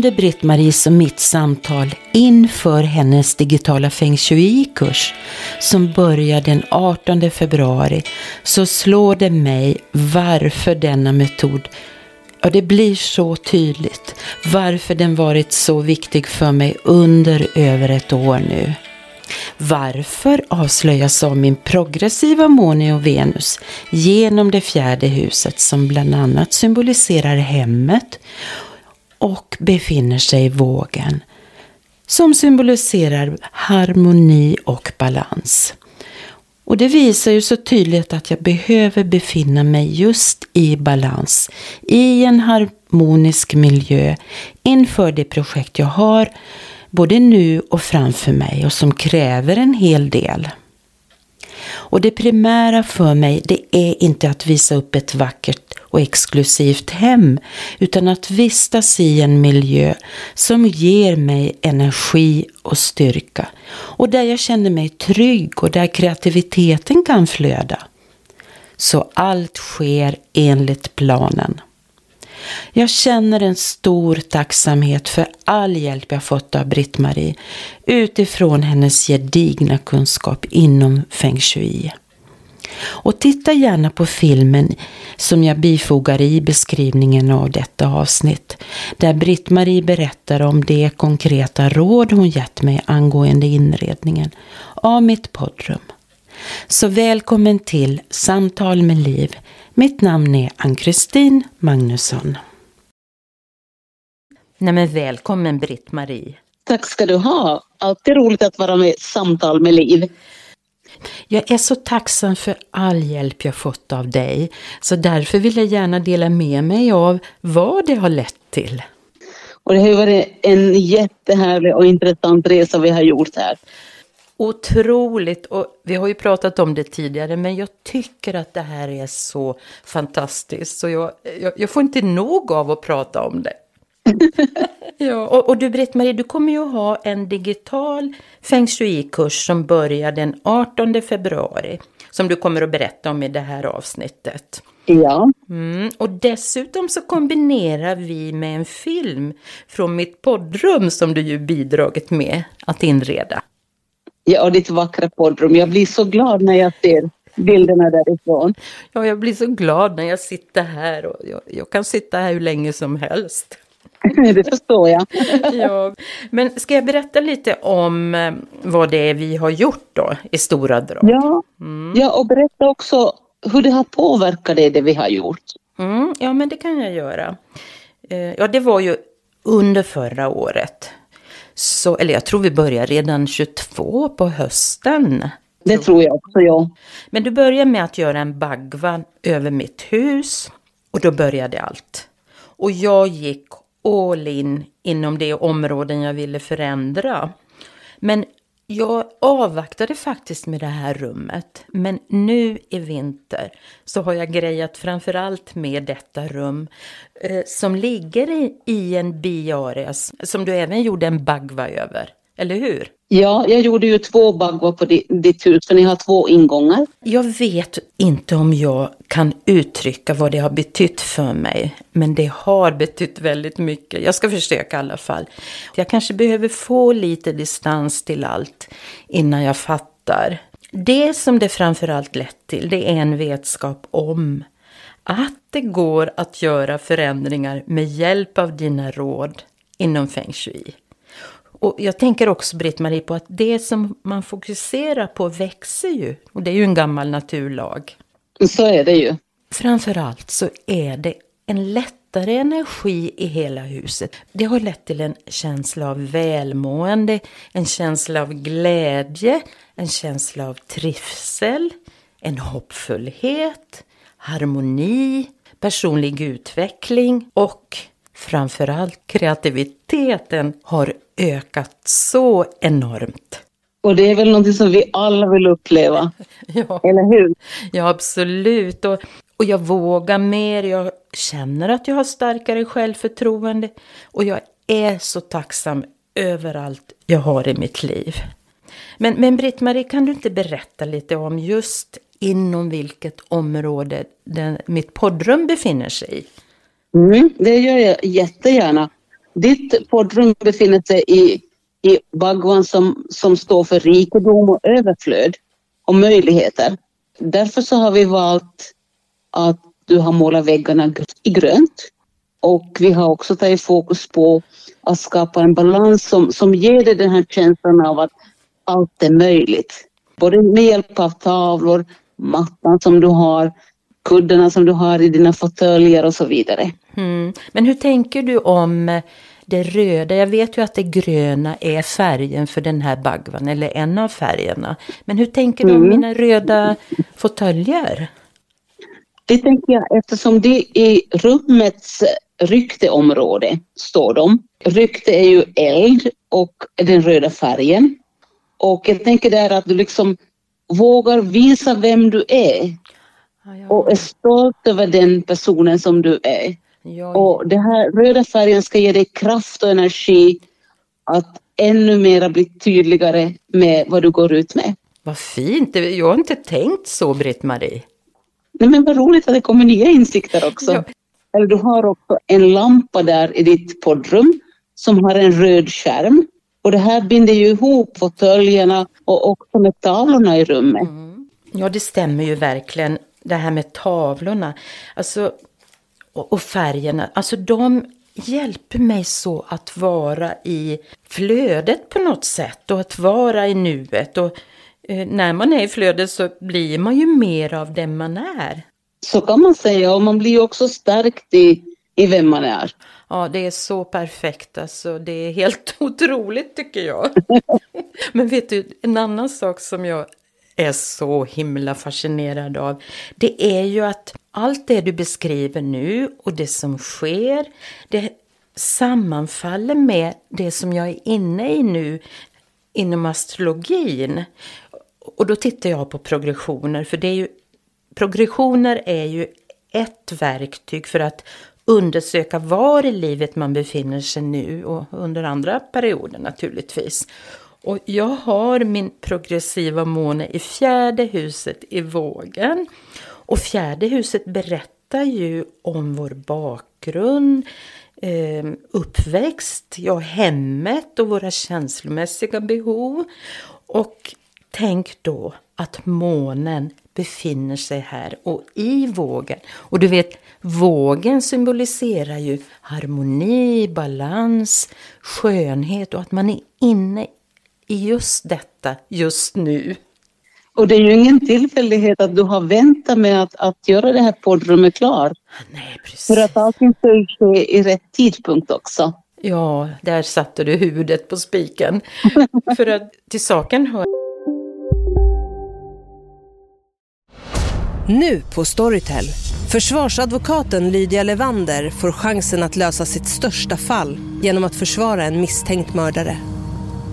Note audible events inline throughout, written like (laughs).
Under Britt-Maries och mitt samtal inför hennes digitala feng shui-kurs som börjar den 18 februari så slår det mig varför denna metod Ja, det blir så tydligt varför den varit så viktig för mig under över ett år nu. Varför avslöjas av min progressiva måne och Venus genom det fjärde huset som bland annat symboliserar hemmet och befinner sig i vågen som symboliserar harmoni och balans. Och det visar ju så tydligt att jag behöver befinna mig just i balans, i en harmonisk miljö inför det projekt jag har, både nu och framför mig och som kräver en hel del. Och det primära för mig det är inte att visa upp ett vackert och exklusivt hem utan att vistas i en miljö som ger mig energi och styrka och där jag känner mig trygg och där kreativiteten kan flöda. Så allt sker enligt planen. Jag känner en stor tacksamhet för all hjälp jag fått av Britt-Marie utifrån hennes gedigna kunskap inom feng shui. Och titta gärna på filmen som jag bifogar i beskrivningen av detta avsnitt, där Britt-Marie berättar om de konkreta råd hon gett mig angående inredningen av mitt poddrum. Så välkommen till Samtal med Liv. Mitt namn är Ann-Kristin Magnusson. Nej men välkommen Britt-Marie. Tack ska du ha. Alltid roligt att vara med i Samtal med Liv. Jag är så tacksam för all hjälp jag fått av dig, så därför vill jag gärna dela med mig av vad det har lett till. Och det har varit en jättehärlig och intressant resa vi har gjort här. Otroligt, och vi har ju pratat om det tidigare, men jag tycker att det här är så fantastiskt, så jag, jag, jag får inte nog av att prata om det. (laughs) ja, och, och du Britt-Marie, du kommer ju ha en digital feng shui-kurs som börjar den 18 februari. Som du kommer att berätta om i det här avsnittet. Ja. Mm, och dessutom så kombinerar vi med en film från mitt poddrum som du ju bidragit med att inreda. Ja, ditt vackra poddrum. Jag blir så glad när jag ser bilderna därifrån. Ja, jag blir så glad när jag sitter här och jag, jag kan sitta här hur länge som helst. (laughs) det förstår jag. (laughs) ja, men ska jag berätta lite om eh, vad det är vi har gjort då i stora drag? Ja, mm. ja och berätta också hur det har påverkat det, det vi har gjort. Mm, ja, men det kan jag göra. Eh, ja, det var ju under förra året. Så, eller jag tror vi började redan 22 på hösten. Det tror jag också, ja. Men du började med att göra en bagva över mitt hus. Och då började allt. Och jag gick all in inom de områden jag ville förändra. Men jag avvaktade faktiskt med det här rummet. Men nu i vinter så har jag grejat framförallt med detta rum eh, som ligger i, i en biareas som du även gjorde en bagva över. Eller hur? Ja, jag gjorde ju två bagvar på ditt hus, för ni har två ingångar. Jag vet inte om jag kan uttrycka vad det har betytt för mig, men det har betytt väldigt mycket. Jag ska försöka i alla fall. Jag kanske behöver få lite distans till allt innan jag fattar. Det som det framförallt lett till, det är en vetskap om att det går att göra förändringar med hjälp av dina råd inom feng shui. Och jag tänker också, Britt-Marie, på att det som man fokuserar på växer ju. Och det är ju en gammal naturlag. Så är det ju. Framförallt så är det en lättare energi i hela huset. Det har lett till en känsla av välmående, en känsla av glädje, en känsla av trivsel, en hoppfullhet, harmoni, personlig utveckling och framförallt kreativiteten har ökat så enormt. Och det är väl någonting som vi alla vill uppleva, (laughs) Ja, eller hur? ja absolut. Och, och jag vågar mer, jag känner att jag har starkare självförtroende och jag är så tacksam över allt jag har i mitt liv. Men, men Britt-Marie, kan du inte berätta lite om just inom vilket område den, mitt poddrum befinner sig i? Mm, det gör jag jättegärna. Ditt poddrum befinner sig i, i Bhagwan som, som står för rikedom och överflöd och möjligheter. Därför så har vi valt att du har målat väggarna i grönt. Och vi har också tagit fokus på att skapa en balans som, som ger dig den här känslan av att allt är möjligt. Både med hjälp av tavlor, mattan som du har, kuddarna som du har i dina fåtöljer och så vidare. Mm. Men hur tänker du om det röda? Jag vet ju att det gröna är färgen för den här bagvan, eller en av färgerna. Men hur tänker du om Mm. mina röda fåtöljer? Det tänker jag eftersom det i rummets rykteområde står de. Rykte är ju eld och den röda färgen. Och jag tänker där att du liksom vågar visa vem du är och är stolt över den personen som du är. Ja, Och den här röda färgen ska ge dig kraft och energi att ännu mera bli tydligare med vad du går ut med. Vad fint, jag har inte tänkt så Britt-Marie. Nej men vad roligt att det kommer nya insikter också. Ja. Eller du har också en lampa där i ditt poddrum som har en röd skärm. Och det här binder ju ihop fåtöljerna och också med tavlorna i rummet. Ja, det stämmer ju verkligen. Det här med tavlorna. Alltså, och, och färgerna. Alltså de hjälper mig så att vara i flödet på något sätt. Och att vara i nuet. Och eh, när man är i flödet så blir man ju mer av den man är. Så kan man säga och man blir också stärkt i, i vem man är. Ja, det är så perfekt alltså. Det är helt (laughs) otroligt tycker jag. (laughs) Men vet du, en annan sak som jag är så himla fascinerad av. Det är ju att allt det du beskriver nu och det som sker, det sammanfaller med det som jag är inne i nu inom astrologin. Och då tittar jag på progressioner, för det är ju, progressioner är ju ett verktyg för att undersöka var i livet man befinner sig nu och under andra perioder naturligtvis. Och jag har min progressiva måne i fjärde huset i vågen. Och fjärde huset berättar ju om vår bakgrund, ehm, uppväxt, ja, hemmet och våra känslomässiga behov. Och tänk då att månen befinner sig här och i vågen. Och du vet, vågen symboliserar ju harmoni, balans, skönhet och att man är inne i just detta just nu. Och det är ju ingen tillfällighet att du har väntat med att, att göra det här poddrummet klart. Nej, precis. För att allting ska ske i rätt tidpunkt också. Ja, där satte du huvudet på spiken. (laughs) För att till saken hör Nu på Storytel. Försvarsadvokaten Lydia Levander får chansen att lösa sitt största fall genom att försvara en misstänkt mördare.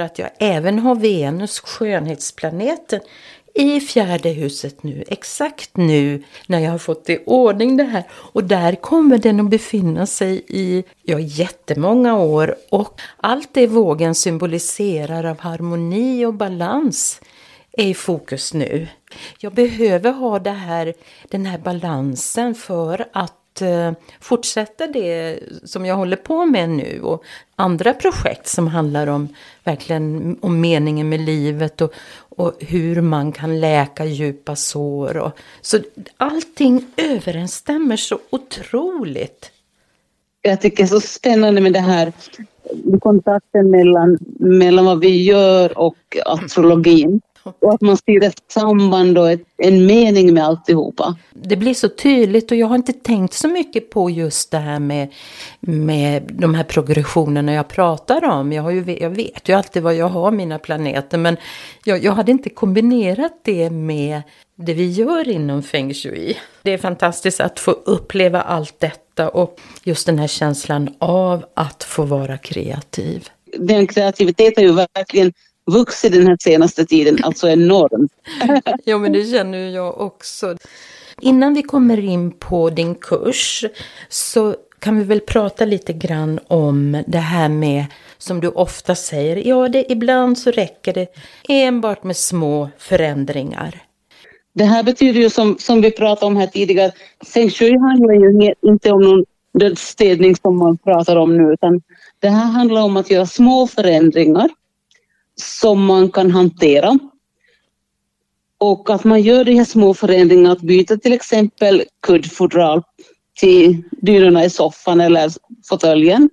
Att jag även har Venus, skönhetsplaneten, i fjärde huset nu, exakt nu när jag har fått i ordning det här. Och där kommer den att befinna sig i ja, jättemånga år och allt det vågen symboliserar av harmoni och balans är i fokus nu. Jag behöver ha det här, den här balansen för att att Eh, fortsätta det som jag håller på med nu och andra projekt som handlar om verkligen om meningen med livet och, och hur man kan läka djupa sår. Och, så allting överensstämmer så otroligt. Jag tycker det är så spännande med det här kontakten mellan, mellan vad vi gör och astrologin. Och att man ser ett samband och ett, en mening med alltihopa. Det blir så tydligt och jag har inte tänkt så mycket på just det här med, med de här progressionerna jag pratar om. Jag, har ju, jag vet ju alltid vad jag har mina planeter men jag, jag hade inte kombinerat det med det vi gör inom feng shui. Det är fantastiskt att få uppleva allt detta och just den här känslan av att få vara kreativ. Den kreativiteten är ju verkligen vuxit den här senaste tiden, alltså enormt. (laughs) ja, men det känner jag också. Innan vi kommer in på din kurs så kan vi väl prata lite grann om det här med, som du ofta säger, ja, det, ibland så räcker det enbart med små förändringar. Det här betyder ju som, som vi pratade om här tidigare, feng shui handlar ju inte om någon dödsstädning som man pratar om nu, utan det här handlar om att göra små förändringar som man kan hantera. Och att man gör de här små förändringarna, att byta till exempel kuddfodral till dynorna i soffan eller fåtöljen.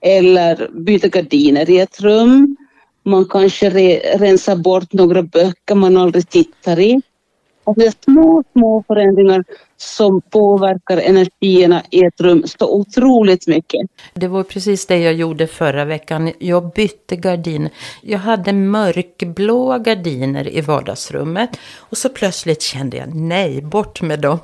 Eller byta gardiner i ett rum. Man kanske re, rensar bort några böcker man aldrig tittar i. Det är små, små förändringar som påverkar energierna i ett rum så otroligt mycket. Det var precis det jag gjorde förra veckan. Jag bytte gardiner. Jag hade mörkblåa gardiner i vardagsrummet och så plötsligt kände jag nej, bort med dem.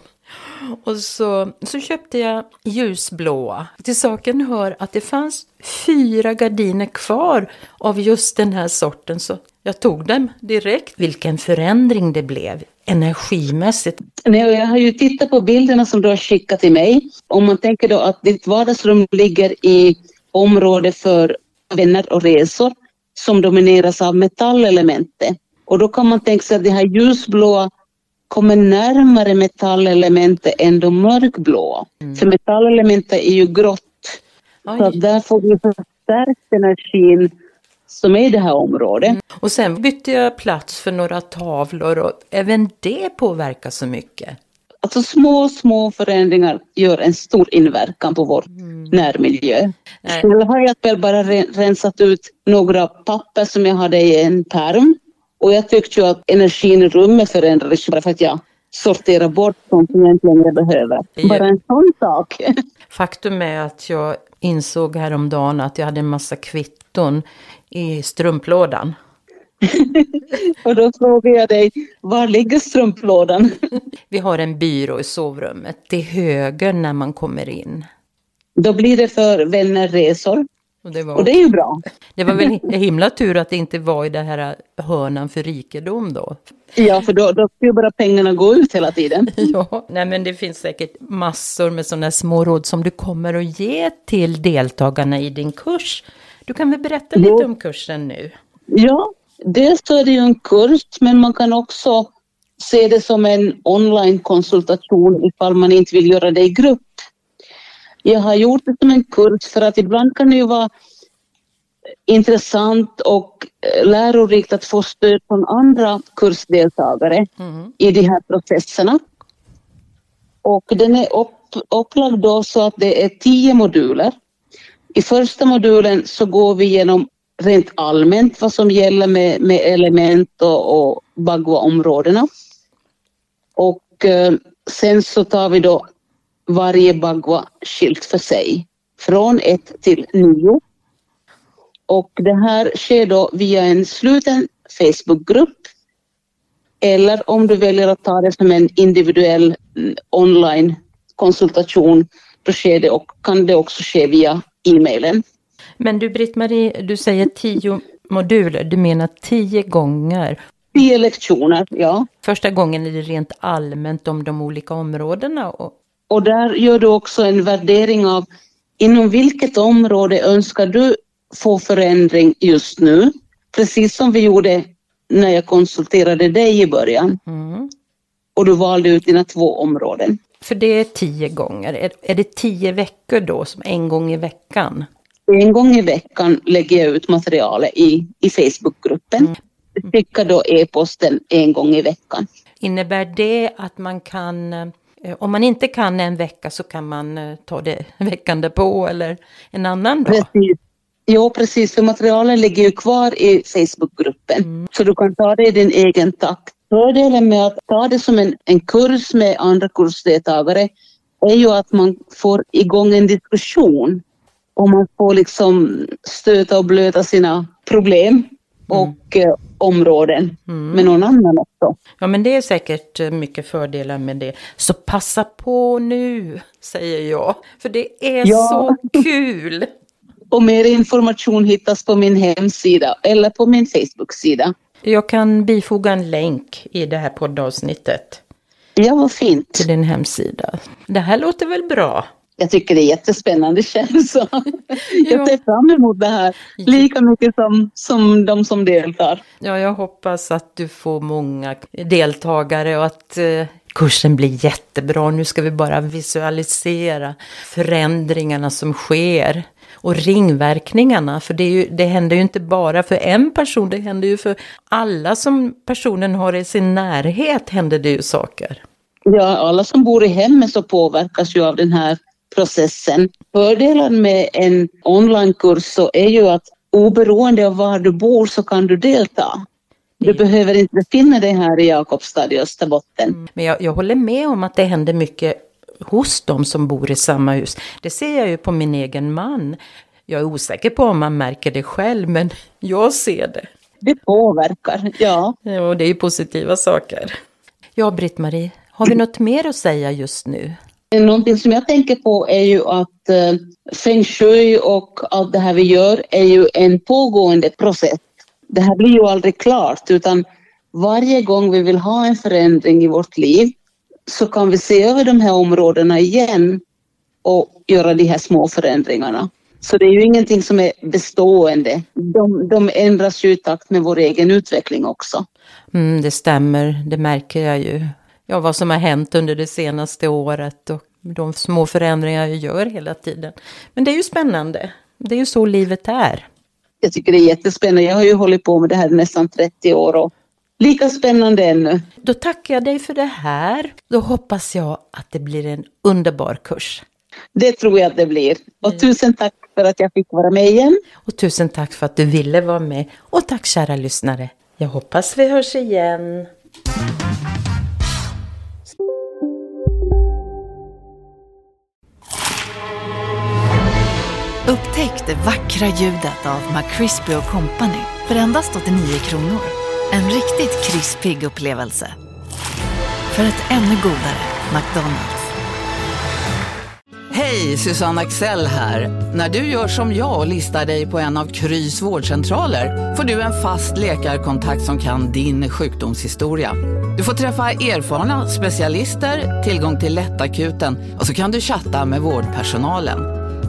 Och så, så köpte jag ljusblåa. Till saken hör att det fanns fyra gardiner kvar av just den här sorten. Så jag tog dem direkt. Vilken förändring det blev energimässigt. Nej, jag har ju tittat på bilderna som du har skickat till mig. Om man tänker då att ditt vardagsrum ligger i område för vänner och resor som domineras av metallelementet. Och då kan man tänka sig att det här ljusblåa kommer närmare metallelementet än de mörkblåa. Mm. För metallelementet är ju grått. Oj. Så där får vi förstärkt energin som är i det här området. Mm. Och sen bytte jag plats för några tavlor och även det påverkar så mycket. Alltså små, små förändringar gör en stor inverkan på vår mm. närmiljö. Nej. Själv har jag väl bara rensat ut några papper som jag hade i en pärm. Och jag tyckte ju att energin i rummet förändrades bara för att jag sorterar bort sånt som jag inte längre behöver. Bara en sån sak. (laughs) Faktum är att jag insåg häromdagen att jag hade en massa kvitton i strumplådan. (laughs) och då frågar jag dig, var ligger strumplådan? (laughs) Vi har en byrå i sovrummet, till höger när man kommer in. Då blir det för vännerresor. Och det, var, och det är ju bra. (laughs) Det var väl himla tur att det inte var i det här hörnan för rikedom då. Ja, för då, då skulle bara pengarna gå ut hela tiden. Ja, nej men det finns säkert massor med sådana små råd som du kommer att ge till deltagarna i din kurs. Du kan väl berätta lite om kursen nu? Ja, dels så är det ju en kurs, men man kan också se det som en online-konsultation ifall man inte vill göra det i grupp. Jag har gjort det som en kurs för att ibland kan det ju vara intressant och eh, lärorikt att få stöd från andra kursdeltagare mm. i de här processerna. Och den är upp, upplagd då så att det är tio moduler. I första modulen så går vi igenom rent allmänt vad som gäller med, med element och, och Bagua-områdena. Och eh, sen så tar vi då varje Bagua skilt för sig, från 1 till 9. Och det här sker då via en sluten Facebookgrupp eller om du väljer att ta det som en individuell mm, online konsultation, då sker det och kan det också ske via e-mailen. Men du Britt-Marie, du säger tio moduler, du menar tio gånger? Tio lektioner, ja. Första gången är det rent allmänt om de olika områdena? Och, och där gör du också en värdering av inom vilket område önskar du få förändring just nu? Precis som vi gjorde när jag konsulterade dig i början. Mm. Och du valde ut dina två områden. För det är tio gånger. Är, är det tio veckor då, som en gång i veckan? En gång i veckan lägger jag ut materialet i, i Facebookgruppen. Mm. Skicka då e-posten en gång i veckan. Innebär det att man kan, eh, om man inte kan en vecka så kan man eh, ta det (laughs) veckan därpå eller en annan dag? Precis. Ja, precis, för materialen ligger ju kvar i Facebookgruppen, mm. så du kan ta det i din egen takt. Fördelen med att ta det som en, en kurs med andra kursdeltagare är ju att man får igång en diskussion och man får liksom stöta och blöta sina problem mm. och mm. områden mm. med någon annan också. Ja men det är säkert eh, mycket fördelar med det. Så passa på nu, säger jag. För det är ja. så kul! Och mer information hittas på min hemsida eller på min Facebook-sida. Jag kan bifoga en länk i det här poddavsnittet. Ja, vad fint. Till din hemsida. Det här låter väl bra? Jag tycker det är jättespännande (laughs) känns så. Jag ser fram emot det här lika mycket som, som de som deltar. Ja, jag hoppas att du får många deltagare och att eh, kursen blir jättebra. Nu ska vi bara visualisera förändringarna som sker och ringverkningarna. För det, ju, det händer ju inte bara för en person, det händer ju för alla som personen har i sin närhet händer det ju saker. Ja, alla som bor i hemmet så påverkas ju av den här processen. Fördelen med en onlinekurs så är ju att oberoende av var du bor så kan du delta. Du behöver inte befinna dig här i Jakobstad i Österbotten. Mm. Men jag, jag håller med om att det händer mycket hos de som bor i samma hus. Det ser jag ju på min egen man. Jag är osäker på om man märker det själv, men (laughs) jag ser det. Det påverkar, ja. Och det är ju positiva saker. Ja, Britt-Marie, har vi något mer att säga just nu? Någonting som jag tänker på är ju att eh, feng shui och allt det här vi gör är ju en pågående process. Det här blir ju aldrig klart utan varje gång vi vill ha en förändring i vårt liv så kan vi se över de här områdena igen och göra de här små förändringarna. Så det är ju ingenting som är bestående. De, de ändras ju i takt med vår egen utveckling också. Mm, det stämmer, det märker jag ju. Ja, vad som har hänt under det senaste året och de små förändringar jag gör hela tiden. Men det är ju spännande. Det är ju så livet är. Jag tycker det är jättespännande. Jag har ju hållit på med det här nästan 30 år och lika spännande ännu. Då tackar jag dig för det här. Då hoppas jag att det blir en underbar kurs. Det tror jag att det blir. Och mm. tusen tack för att jag fick vara med igen. Och tusen tack för att du ville vara med. Och tack kära lyssnare. Jag hoppas vi hörs igen. Upptäck det vackra ljudet av McCrispy Company för endast 89 kronor. En riktigt krispig upplevelse. För ett ännu godare McDonalds. Hej, Susanne Axel här. När du gör som jag och listar dig på en av Krys vårdcentraler får du en fast läkarkontakt som kan din sjukdomshistoria. Du får träffa erfarna specialister, tillgång till lättakuten och så kan du chatta med vårdpersonalen.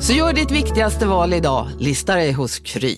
Så gör ditt viktigaste val idag, lista dig hos Kry.